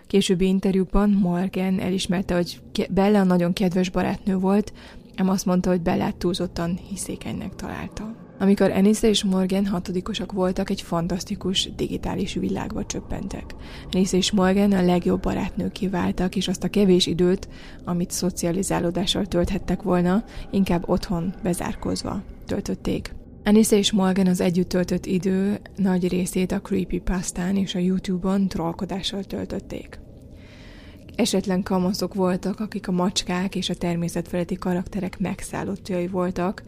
Későbbi interjúkban Morgan elismerte, hogy Bella nagyon kedves barátnő volt, ám azt mondta, hogy Bellát túlzottan hiszékenynek találta. Amikor Anissa és Morgan hatodikosak voltak, egy fantasztikus digitális világba csöppentek. Anissa és Morgan a legjobb barátnőké váltak, és azt a kevés időt, amit szocializálódással tölthettek volna, inkább otthon bezárkozva töltötték. Anissa és Morgan az együtt töltött idő nagy részét a Creepypastán és a YouTube-on trollkodással töltötték. Esetlen kamaszok voltak, akik a macskák és a természetfeletti karakterek megszállottjai voltak,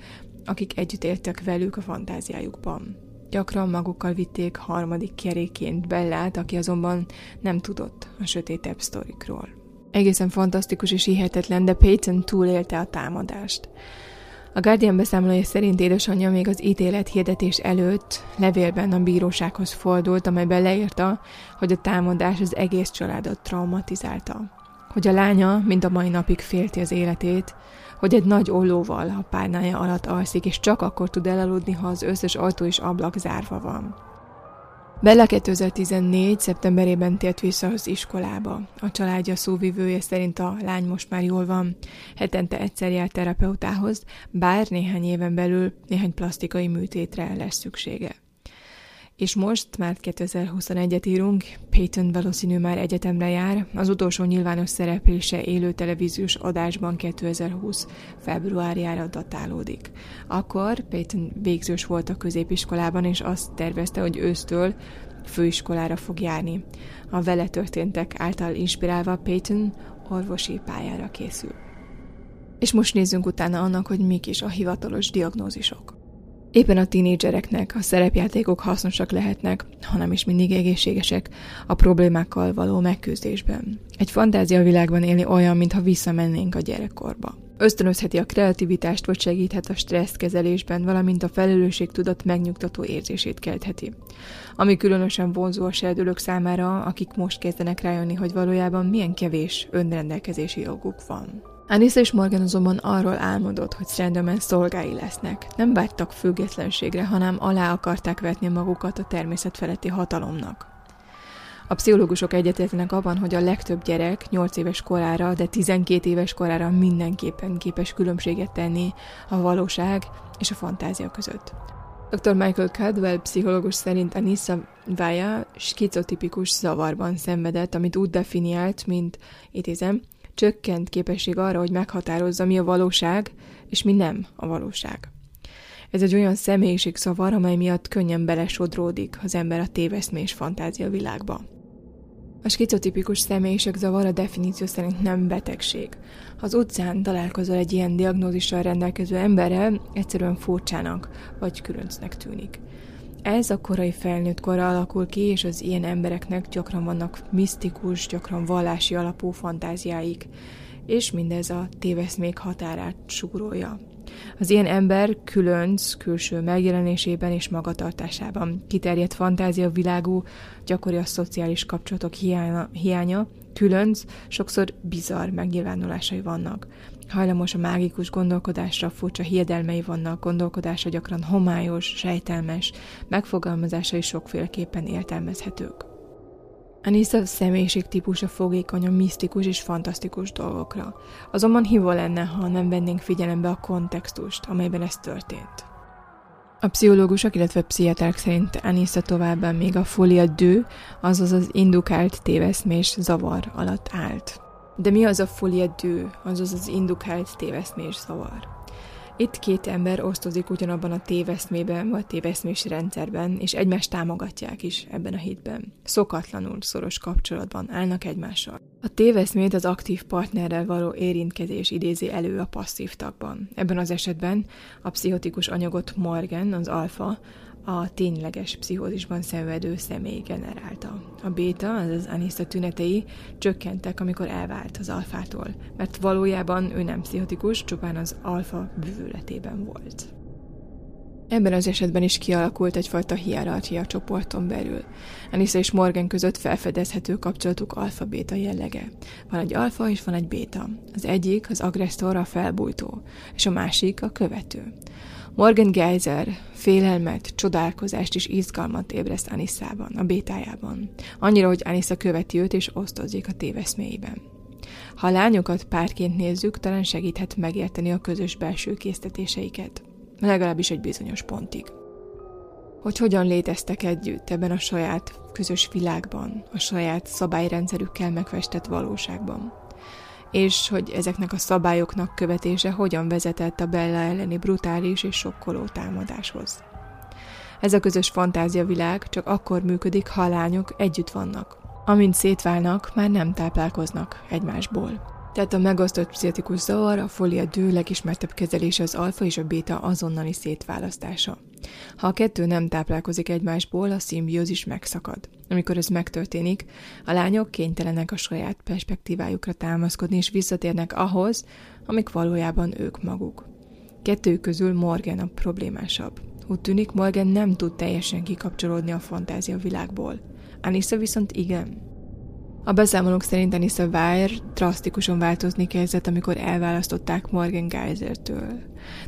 akik együtt éltek velük a fantáziájukban. Gyakran magukkal vitték harmadik keréként Bellát, aki azonban nem tudott a sötétebb sztorikról. Egészen fantasztikus és hihetetlen, de Peyton túlélte a támadást. A Guardian beszámolója szerint édesanyja még az ítélet hirdetés előtt levélben a bírósághoz fordult, amelyben leírta, hogy a támadás az egész családot traumatizálta. Hogy a lánya mind a mai napig félti az életét, hogy egy nagy ollóval a párnája alatt alszik, és csak akkor tud elaludni, ha az összes ajtó és ablak zárva van. Bella 2014. szeptemberében tért vissza az iskolába. A családja szóvivője szerint a lány most már jól van. Hetente egyszer jár terapeutához, bár néhány éven belül néhány plastikai műtétre lesz szüksége. És most, már 2021-et írunk, Peyton valószínű már egyetemre jár, az utolsó nyilvános szereplése élő televíziós adásban 2020. februárjára datálódik. Akkor Peyton végzős volt a középiskolában, és azt tervezte, hogy ősztől főiskolára fog járni. A vele történtek által inspirálva Peyton orvosi pályára készül. És most nézzünk utána annak, hogy mik is a hivatalos diagnózisok. Éppen a tínédzsereknek a szerepjátékok hasznosak lehetnek, hanem is mindig egészségesek a problémákkal való megküzdésben. Egy fantázia világban élni olyan, mintha visszamennénk a gyerekkorba. Ösztönözheti a kreativitást, vagy segíthet a stresszkezelésben, valamint a felelősségtudat megnyugtató érzését keltheti. Ami különösen vonzó a serdülők számára, akik most kezdenek rájönni, hogy valójában milyen kevés önrendelkezési joguk van. Anissa és Morgan azonban arról álmodott, hogy Slenderman szolgái lesznek. Nem vágytak függetlenségre, hanem alá akarták vetni magukat a természet feletti hatalomnak. A pszichológusok egyetértenek abban, hogy a legtöbb gyerek 8 éves korára, de 12 éves korára mindenképpen képes különbséget tenni a valóság és a fantázia között. Dr. Michael Cadwell pszichológus szerint Anissa Vaya skizotipikus zavarban szenvedett, amit úgy definiált, mint, idézem, csökkent képesség arra, hogy meghatározza, mi a valóság, és mi nem a valóság. Ez egy olyan személyiségszavar, amely miatt könnyen belesodródik az ember a téveszmés fantázia világba. A skizotipikus személyiségzavar a definíció szerint nem betegség. Ha az utcán találkozol egy ilyen diagnózissal rendelkező emberrel, egyszerűen furcsának vagy különcnek tűnik. Ez a korai felnőtt korra alakul ki, és az ilyen embereknek gyakran vannak misztikus, gyakran vallási alapú fantáziáik, és mindez a téveszmék határát sugrolja. Az ilyen ember különc külső megjelenésében és magatartásában kiterjedt fantázia világú, gyakori a szociális kapcsolatok hiánya, hiánya különc, sokszor bizarr megnyilvánulásai vannak. Hajlamos a mágikus gondolkodásra, furcsa hiedelmei vannak, gondolkodása gyakran homályos, sejtelmes, megfogalmazásai sokféleképpen értelmezhetők. Anissa személyiség típusa fogékony a misztikus és fantasztikus dolgokra. Azonban hívó lenne, ha nem vennénk figyelembe a kontextust, amelyben ez történt. A pszichológusok, illetve pszichiáterek szerint Anissa továbbá még a folia dő, azaz az indukált téveszmés zavar alatt állt. De mi az a folia dő, azaz az indukált téveszmés zavar? Itt két ember osztozik ugyanabban a téveszmében, vagy téveszmés rendszerben, és egymást támogatják is ebben a hitben. Szokatlanul szoros kapcsolatban állnak egymással. A téveszmét az aktív partnerrel való érintkezés idézi elő a passzív tagban. Ebben az esetben a pszichotikus anyagot Morgan, az alfa, a tényleges pszichózisban szenvedő személy generálta. A béta, azaz Anissa tünetei csökkentek, amikor elvált az alfától, mert valójában ő nem pszichotikus, csupán az alfa bűvületében volt. Ebben az esetben is kialakult egyfajta hierarchia csoporton belül. Anissa és Morgan között felfedezhető kapcsolatuk alfa-béta jellege. Van egy alfa és van egy béta. Az egyik az agresszor, a felbújtó, és a másik a követő. Morgan Geyser félelmet, csodálkozást és izgalmat ébreszt Anissában, a bétájában. Annyira, hogy Anissa követi őt és osztozik a téveszméiben. Ha a lányokat párként nézzük, talán segíthet megérteni a közös belső késztetéseiket. Legalábbis egy bizonyos pontig. Hogy hogyan léteztek együtt ebben a saját közös világban, a saját szabályrendszerükkel megfestett valóságban és hogy ezeknek a szabályoknak követése hogyan vezetett a Bella elleni brutális és sokkoló támadáshoz. Ez a közös fantáziavilág csak akkor működik, ha a lányok együtt vannak. Amint szétválnak, már nem táplálkoznak egymásból. Tehát a megosztott pszichotikus zavar, a folia dő legismertebb kezelése az alfa és a béta azonnali szétválasztása. Ha a kettő nem táplálkozik egymásból, a szimbiózis megszakad. Amikor ez megtörténik, a lányok kénytelenek a saját perspektívájukra támaszkodni, és visszatérnek ahhoz, amik valójában ők maguk. Kettő közül Morgan a problémásabb. Úgy tűnik, Morgan nem tud teljesen kikapcsolódni a fantázia világból. Anissa viszont igen. A beszámolók szerint Anissa Weir drasztikusan változni kezdett, amikor elválasztották Morgan Geysertől.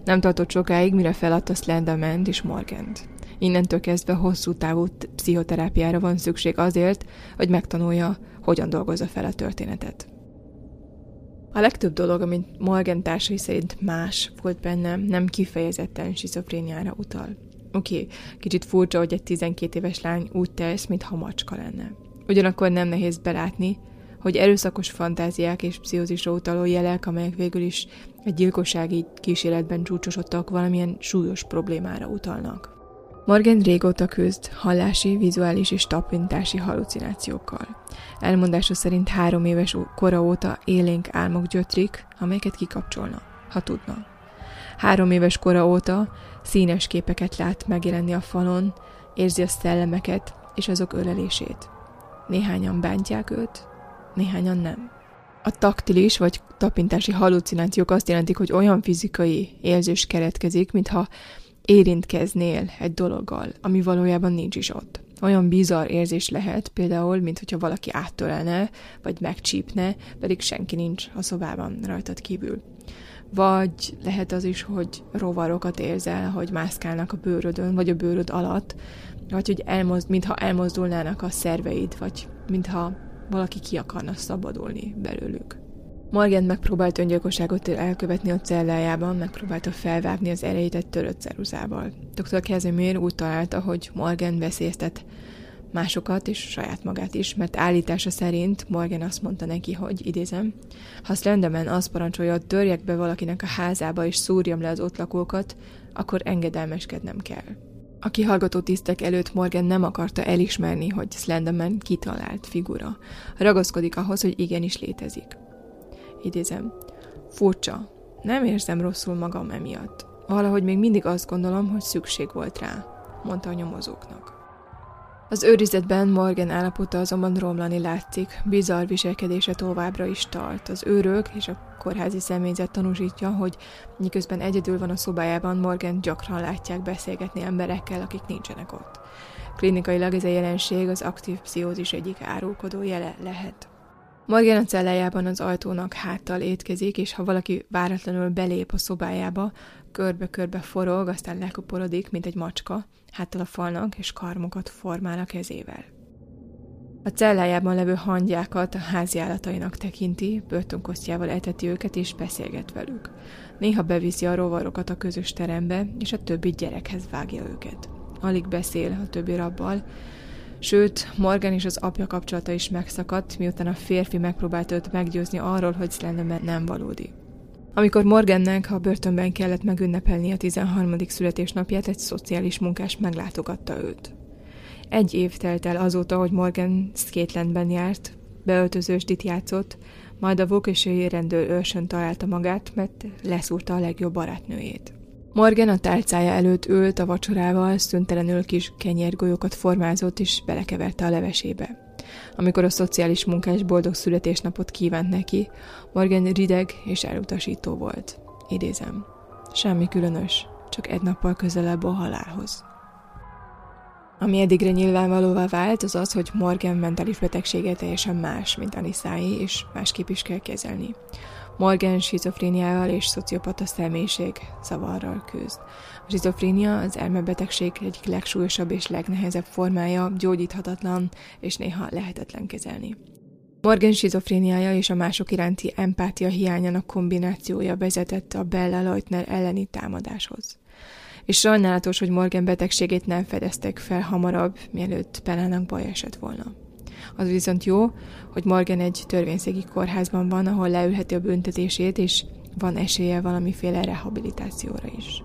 Nem tartott sokáig, mire feladta Slenderman és Morgant. Innentől kezdve hosszú távú pszichoterápiára van szükség azért, hogy megtanulja, hogyan dolgozza fel a történetet. A legtöbb dolog, amit Morgan társai szerint más volt bennem, nem kifejezetten schizofréniára utal. Oké, okay, kicsit furcsa, hogy egy 12 éves lány úgy tesz, mintha macska lenne. Ugyanakkor nem nehéz belátni, hogy erőszakos fantáziák és pszichózisra utaló jelek, amelyek végül is egy gyilkossági kísérletben csúcsosodtak, valamilyen súlyos problémára utalnak. Morgan régóta küzd hallási, vizuális és tapintási halucinációkkal. Elmondása szerint három éves kora óta élénk álmok gyötrik, amelyeket kikapcsolna, ha tudna. Három éves kora óta színes képeket lát megjelenni a falon, érzi a szellemeket és azok ölelését. Néhányan bántják őt, néhányan nem. A taktilis vagy tapintási halucinációk azt jelentik, hogy olyan fizikai érzés keretkezik, mintha érintkeznél egy dologgal, ami valójában nincs is ott. Olyan bizarr érzés lehet, például, mint hogyha valaki áttörelne, vagy megcsípne, pedig senki nincs a szobában rajtad kívül. Vagy lehet az is, hogy rovarokat érzel, hogy mászkálnak a bőrödön, vagy a bőröd alatt, vagy hogy elmozd, mintha elmozdulnának a szerveid, vagy mintha valaki ki akarna szabadulni belőlük. Morgan megpróbált öngyilkosságot elkövetni a cellájában, megpróbálta felvágni az erejét egy törött ceruzával. Dr. Casimir úgy találta, hogy Morgan veszélyeztet másokat és saját magát is, mert állítása szerint Morgan azt mondta neki, hogy idézem, ha Slenderman azt parancsolja, törjek be valakinek a házába és szúrjam le az ott lakókat, akkor engedelmeskednem kell. A kihallgató tisztek előtt Morgan nem akarta elismerni, hogy Slenderman kitalált figura. Ragaszkodik ahhoz, hogy igenis létezik. Idézem. Furcsa. Nem érzem rosszul magam emiatt. Valahogy még mindig azt gondolom, hogy szükség volt rá, mondta a nyomozóknak. Az őrizetben Morgan állapota azonban romlani látszik, bizarr viselkedése továbbra is tart. Az őrök és a kórházi személyzet tanúsítja, hogy miközben egyedül van a szobájában, Morgan gyakran látják beszélgetni emberekkel, akik nincsenek ott. Klinikailag ez a jelenség az aktív pszichózis egyik árulkodó jele lehet. Morgan a cellájában az ajtónak háttal étkezik, és ha valaki váratlanul belép a szobájába, körbe-körbe forog, aztán lekoporodik, mint egy macska, háttal a falnak, és karmokat formál a kezével. A cellájában levő hangyákat a háziállatainak tekinti, börtönkosztjával eteti őket és beszélget velük. Néha beviszi a rovarokat a közös terembe, és a többi gyerekhez vágja őket. Alig beszél a többi rabbal, Sőt, Morgan és az apja kapcsolata is megszakadt, miután a férfi megpróbált őt meggyőzni arról, hogy Slenderman nem valódi. Amikor Morgannek a börtönben kellett megünnepelni a 13. születésnapját, egy szociális munkás meglátogatta őt. Egy év telt el azóta, hogy Morgan Skatelandben járt, beöltözősdit játszott, majd a vokésői rendőr őrsön találta magát, mert leszúrta a legjobb barátnőjét. Morgan a tálcája előtt ült a vacsorával, szüntelenül kis kenyérgolyókat formázott és belekeverte a levesébe. Amikor a szociális munkás boldog születésnapot kívánt neki, Morgan rideg és elutasító volt. Idézem. Semmi különös, csak egy nappal közelebb a halálhoz. Ami eddigre nyilvánvalóvá vált, az az, hogy Morgan mentális betegsége teljesen más, mint Anisái, és másképp is kell kezelni. Morgan schizofréniával és szociopata személyiség szavarral küzd. A schizofrénia az elmebetegség egyik legsúlyosabb és legnehezebb formája, gyógyíthatatlan és néha lehetetlen kezelni. Morgan schizofréniája és a mások iránti empátia hiányának kombinációja vezetett a Bella Leutner elleni támadáshoz. És sajnálatos, hogy Morgan betegségét nem fedeztek fel hamarabb, mielőtt Bellának baj esett volna. Az viszont jó, hogy Morgan egy törvényszégi kórházban van, ahol leülheti a büntetését, és van esélye valamiféle rehabilitációra is.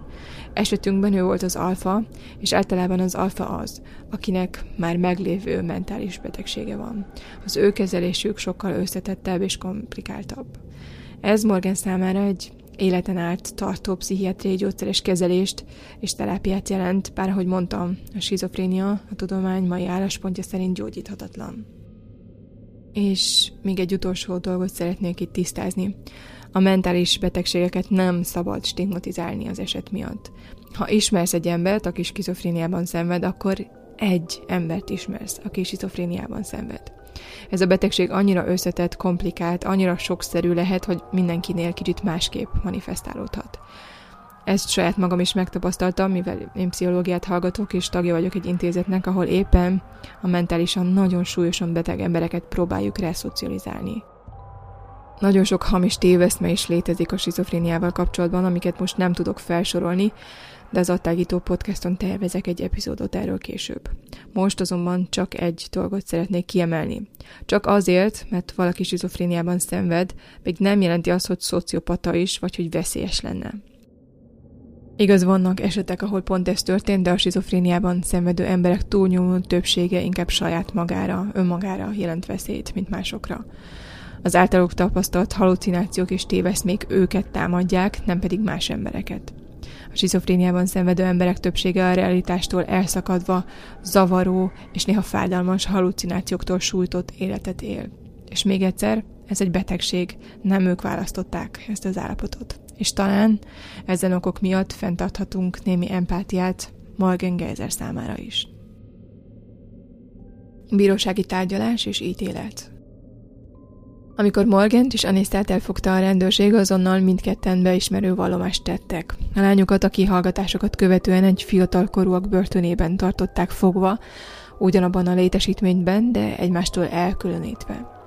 Esetünkben ő volt az alfa, és általában az alfa az, akinek már meglévő mentális betegsége van. Az ő kezelésük sokkal összetettebb és komplikáltabb. Ez Morgan számára egy életen át tartó pszichiátriai gyógyszeres kezelést és terápiát jelent, bár ahogy mondtam, a schizofrénia a tudomány mai álláspontja szerint gyógyíthatatlan. És még egy utolsó dolgot szeretnék itt tisztázni. A mentális betegségeket nem szabad stigmatizálni az eset miatt. Ha ismersz egy embert, aki skizofréniában szenved, akkor egy embert ismersz, aki schizofréniában szenved. Ez a betegség annyira összetett, komplikált, annyira sokszerű lehet, hogy mindenkinél kicsit másképp manifestálódhat. Ezt saját magam is megtapasztaltam, mivel én pszichológiát hallgatok, és tagja vagyok egy intézetnek, ahol éppen a mentálisan nagyon súlyosan beteg embereket próbáljuk reszocializálni. Nagyon sok hamis téveszme is létezik a schizofréniával kapcsolatban, amiket most nem tudok felsorolni, de az Attágító podcaston tervezek egy epizódot erről később. Most azonban csak egy dolgot szeretnék kiemelni. Csak azért, mert valaki schizofréniában szenved, még nem jelenti azt, hogy szociopata is, vagy hogy veszélyes lenne. Igaz, vannak esetek, ahol pont ez történt, de a schizofréniában szenvedő emberek túlnyomó többsége inkább saját magára, önmagára jelent veszélyt, mint másokra. Az általuk tapasztalt halucinációk és téveszmék őket támadják, nem pedig más embereket. A schizofréniában szenvedő emberek többsége a realitástól elszakadva, zavaró és néha fájdalmas halucinációktól sújtott életet él. És még egyszer, ez egy betegség, nem ők választották ezt az állapotot. És talán ezen okok miatt fenntarthatunk némi empátiát Morgan Geyser számára is. Bírósági tárgyalás és ítélet amikor Morgant és Anisztát elfogta a rendőrség, azonnal mindketten beismerő vallomást tettek. A lányokat a kihallgatásokat követően egy fiatal korúak börtönében tartották fogva, ugyanabban a létesítményben, de egymástól elkülönítve.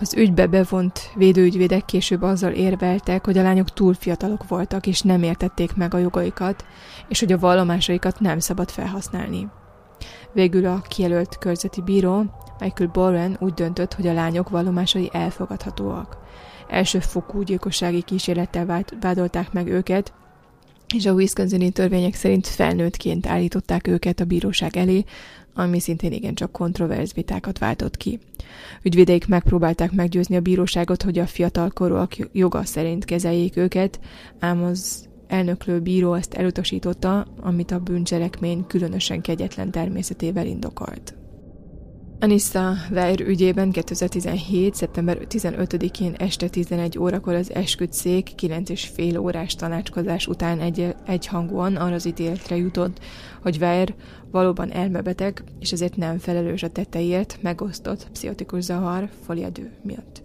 Az ügybe bevont védőügyvédek később azzal érveltek, hogy a lányok túl fiatalok voltak, és nem értették meg a jogaikat, és hogy a vallomásaikat nem szabad felhasználni. Végül a kijelölt körzeti bíró Michael Boren úgy döntött, hogy a lányok vallomásai elfogadhatóak. Elsőfokú gyilkossági kísérlettel vádolták meg őket, és a Wisconsini törvények szerint felnőttként állították őket a bíróság elé, ami szintén igencsak kontroverz vitákat váltott ki. Ügyvédeik megpróbálták meggyőzni a bíróságot, hogy a fiatalkorúak joga szerint kezeljék őket, ám az elnöklő bíró ezt elutasította, amit a bűncselekmény különösen kegyetlen természetével indokolt. Anissa Weir ügyében 2017. szeptember 15-én este 11 órakor az esküdszék 9 és fél órás tanácskozás után egy, egyhangúan arra az ítéletre jutott, hogy Weir valóban elmebeteg, és ezért nem felelős a tetteiért megosztott pszichotikus zavar foliadő miatt.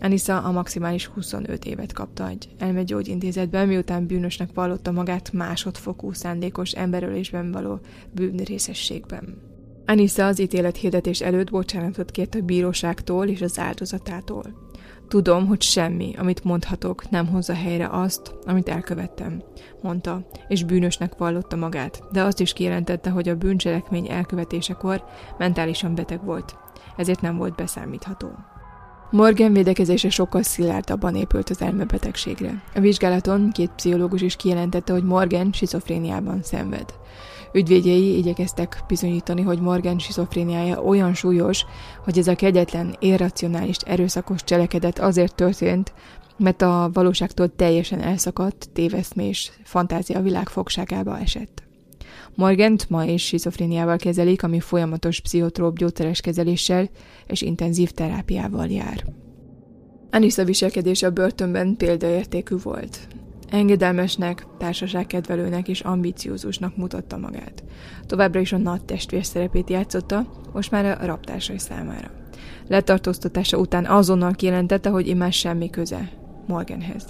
Anissa a maximális 25 évet kapta egy elmegyógyintézetben, miután bűnösnek vallotta magát másodfokú szándékos emberölésben való bűnrészességben. Anissa az ítélethirdetés előtt bocsánatot kért a bíróságtól és az áldozatától. Tudom, hogy semmi, amit mondhatok, nem hozza helyre azt, amit elkövettem, mondta, és bűnösnek vallotta magát, de azt is kijelentette, hogy a bűncselekmény elkövetésekor mentálisan beteg volt, ezért nem volt beszámítható. Morgan védekezése sokkal szilárdabban épült az elmebetegségre. A vizsgálaton két pszichológus is kijelentette, hogy Morgan schizofréniában szenved. Ügyvédjei igyekeztek bizonyítani, hogy Morgan schizofréniája olyan súlyos, hogy ez a kegyetlen, irracionális, erőszakos cselekedet azért történt, mert a valóságtól teljesen elszakadt, téveszmés fantázia világ fogságába esett. Morgant ma is schizofréniával kezelik, ami folyamatos pszichotróp gyógyszeres kezeléssel és intenzív terápiával jár. Anissa viselkedése a börtönben példaértékű volt. Engedelmesnek, társaságkedvelőnek és ambiciózusnak mutatta magát. Továbbra is a nagy testvér szerepét játszotta, most már a raptársai számára. Letartóztatása után azonnal kijelentette, hogy immár semmi köze Morganhez.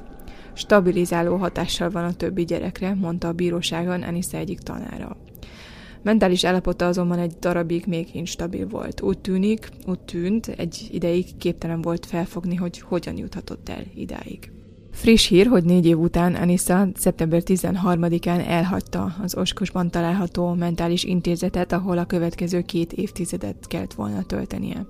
Stabilizáló hatással van a többi gyerekre, mondta a bíróságon Anissa egyik tanára. Mentális állapota azonban egy darabig még instabil volt. Úgy tűnik, úgy tűnt, egy ideig képtelen volt felfogni, hogy hogyan juthatott el idáig. Friss hír, hogy négy év után Anissa szeptember 13-án elhagyta az Oskosban található mentális intézetet, ahol a következő két évtizedet kellett volna töltenie.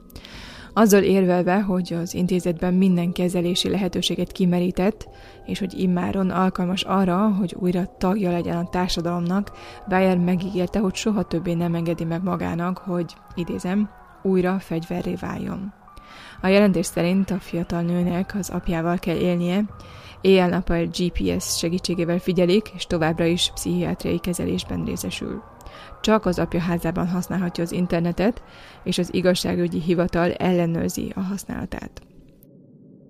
Azzal érvelve, hogy az intézetben minden kezelési lehetőséget kimerített, és hogy immáron alkalmas arra, hogy újra tagja legyen a társadalomnak, Bayer megígérte, hogy soha többé nem engedi meg magának, hogy, idézem, újra fegyverré váljon. A jelentés szerint a fiatal nőnek az apjával kell élnie, éjjel-nappal GPS segítségével figyelik, és továbbra is pszichiátriai kezelésben részesül. Csak az apja házában használhatja az internetet, és az igazságügyi hivatal ellenőrzi a használatát.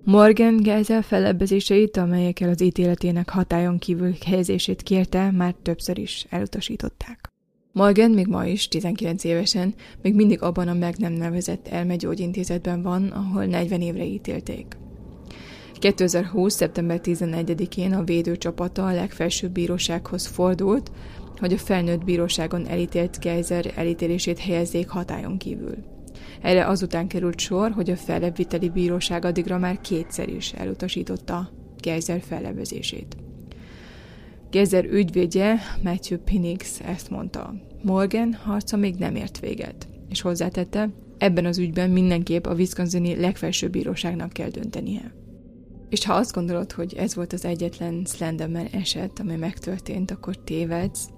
Morgan Geisel fellebbezéseit, amelyekkel az ítéletének hatályon kívül helyezését kérte, már többször is elutasították. Morgan még ma is, 19 évesen, még mindig abban a meg nem nevezett elmegyógyintézetben van, ahol 40 évre ítélték. 2020. szeptember 11-én a védőcsapata a legfelsőbb bírósághoz fordult, hogy a felnőtt bíróságon elítélt Geyser elítélését helyezzék hatályon kívül. Erre azután került sor, hogy a fellebbviteli bíróság addigra már kétszer is elutasította Geyser fellebbezését. Geyser ügyvédje Matthew Pinnix ezt mondta. Morgan harca még nem ért véget, és hozzátette, ebben az ügyben mindenképp a Wisconsini legfelsőbb bíróságnak kell döntenie. És ha azt gondolod, hogy ez volt az egyetlen Slenderman eset, ami megtörtént, akkor tévedsz,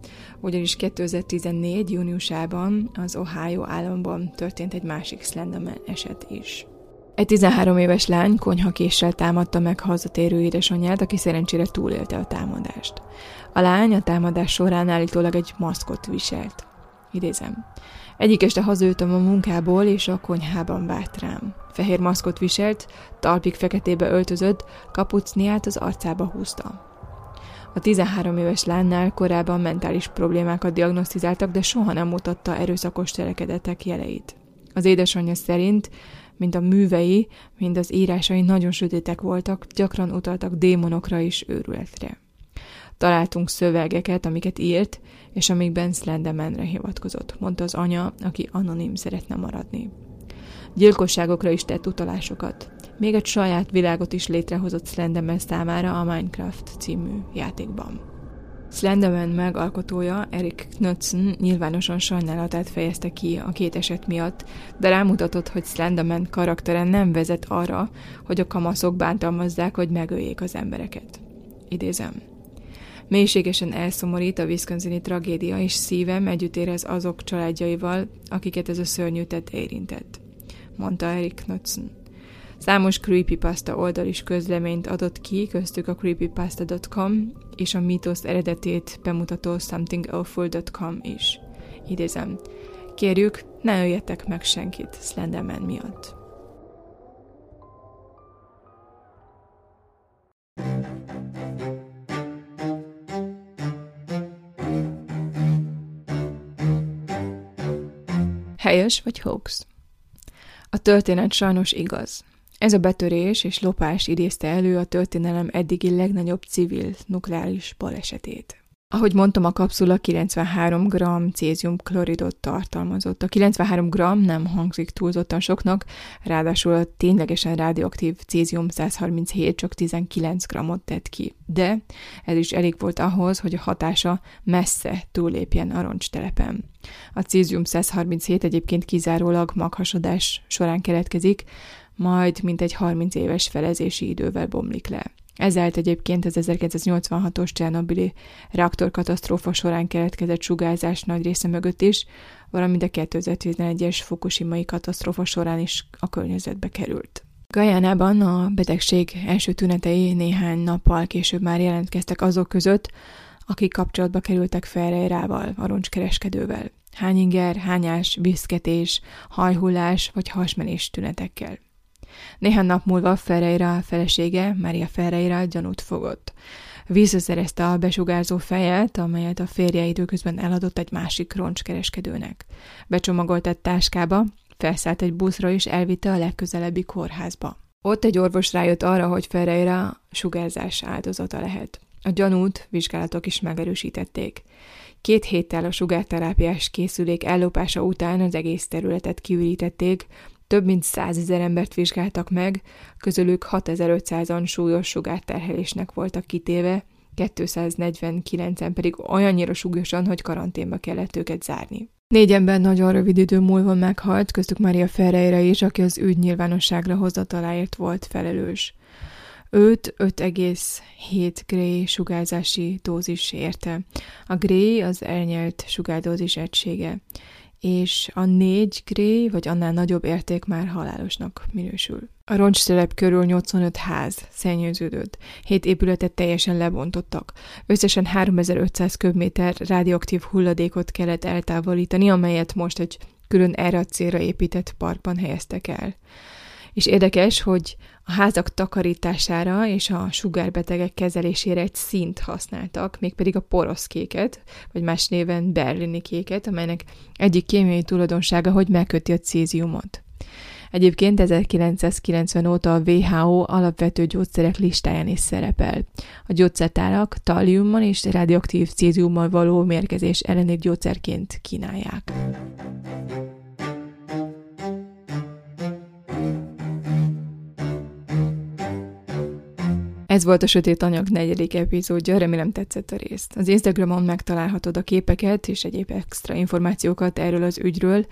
ugyanis 2014. júniusában az Ohio államban történt egy másik Slenderman eset is. Egy 13 éves lány konyhakéssel támadta meg hazatérő édesanyját, aki szerencsére túlélte a támadást. A lány a támadás során állítólag egy maszkot viselt. Idézem. Egyik este hazajöttem a munkából, és a konyhában várt rám. Fehér maszkot viselt, talpig feketébe öltözött, kapucniát az arcába húzta. A 13 éves lánynál korábban mentális problémákat diagnosztizáltak, de soha nem mutatta erőszakos cselekedetek jeleit. Az édesanyja szerint, mint a művei, mind az írásai nagyon sötétek voltak, gyakran utaltak démonokra és őrületre. Találtunk szövegeket, amiket írt, és amikben Slendermanre hivatkozott, mondta az anya, aki anonim szeretne maradni. Gyilkosságokra is tett utalásokat. Még egy saját világot is létrehozott Slenderman számára a Minecraft című játékban. Slenderman megalkotója, Eric Knudsen nyilvánosan sajnálatát fejezte ki a két eset miatt, de rámutatott, hogy Slenderman karaktere nem vezet arra, hogy a kamaszok bántalmazzák, hogy megöljék az embereket. Idézem. Mélységesen elszomorít a Wisconsini tragédia, és szívem együtt érez azok családjaival, akiket ez a szörnyű tett érintett, mondta Eric Knudsen. Számos creepypasta oldal is közleményt adott ki, köztük a creepypasta.com és a mítosz eredetét bemutató somethingawful.com is. Idézem, kérjük, ne öljetek meg senkit Slenderman miatt. Helyes vagy hoax? A történet sajnos igaz. Ez a betörés és lopás idézte elő a történelem eddigi legnagyobb civil nukleáris balesetét. Ahogy mondtam, a kapszula 93 g cézium kloridot tartalmazott. A 93 g nem hangzik túlzottan soknak, ráadásul a ténylegesen radioaktív cézium 137 csak 19 g tett ki. De ez is elég volt ahhoz, hogy a hatása messze túllépjen a roncstelepen. A cézium 137 egyébként kizárólag maghasadás során keletkezik, majd mint egy 30 éves felezési idővel bomlik le. Ezért egyébként az 1986-os Csernobili reaktorkatasztrófa során keletkezett sugárzás nagy része mögött is, valamint a 2011-es Fukushimai katasztrófa során is a környezetbe került. Gajánában a betegség első tünetei néhány nappal később már jelentkeztek azok között, akik kapcsolatba kerültek Ferreirával, a roncskereskedővel. Hányinger, hányás, viszketés, hajhullás vagy hasmenés tünetekkel. Néhány nap múlva Ferreira felesége, Maria Ferreira gyanút fogott. Visszaszerezte a besugárzó fejet, amelyet a férje időközben eladott egy másik roncskereskedőnek. Becsomagolt egy táskába, felszállt egy buszra és elvitte a legközelebbi kórházba. Ott egy orvos rájött arra, hogy Ferreira sugárzás áldozata lehet. A gyanút vizsgálatok is megerősítették. Két héttel a sugárterápiás készülék ellopása után az egész területet kiürítették, több mint százezer embert vizsgáltak meg, közülük 6500-an súlyos sugárterhelésnek voltak kitéve, 249-en pedig olyannyira súlyosan, hogy karanténba kellett őket zárni. Négy ember nagyon rövid idő múlva meghalt, köztük Maria Ferreira is, aki az ügy nyilvánosságra hozataláért volt felelős. Őt 5,7 Gray sugárzási dózis érte. A Gray az elnyelt sugárdózis egysége és a négy gré vagy annál nagyobb érték már halálosnak minősül. A roncstelep körül 85 ház szennyeződött, hét épületet teljesen lebontottak. Összesen 3500 köbméter radioaktív hulladékot kellett eltávolítani, amelyet most egy külön erre a célra épített parkban helyeztek el. És érdekes, hogy a házak takarítására és a sugárbetegek kezelésére egy szint használtak, mégpedig a poroszkéket, vagy más néven berlini kéket, amelynek egyik kémiai tulajdonsága, hogy megköti a céziumot. Egyébként 1990 óta a WHO alapvető gyógyszerek listáján is szerepel. A gyógyszertárak taliummal és radioaktív céziummal való mérgezés elleni gyógyszerként kínálják. Ez volt a Sötét Anyag negyedik epizódja, remélem tetszett a részt. Az Instagramon megtalálhatod a képeket és egyéb extra információkat erről az ügyről.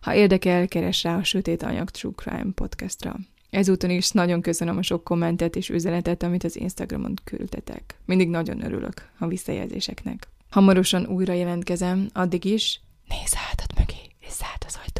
Ha érdekel, keres rá a Sötét Anyag True Crime podcastra. Ezúton is nagyon köszönöm a sok kommentet és üzenetet, amit az Instagramon küldtetek. Mindig nagyon örülök a visszajelzéseknek. Hamarosan újra jelentkezem, addig is nézz hátad mögé, és zárd az ajtót.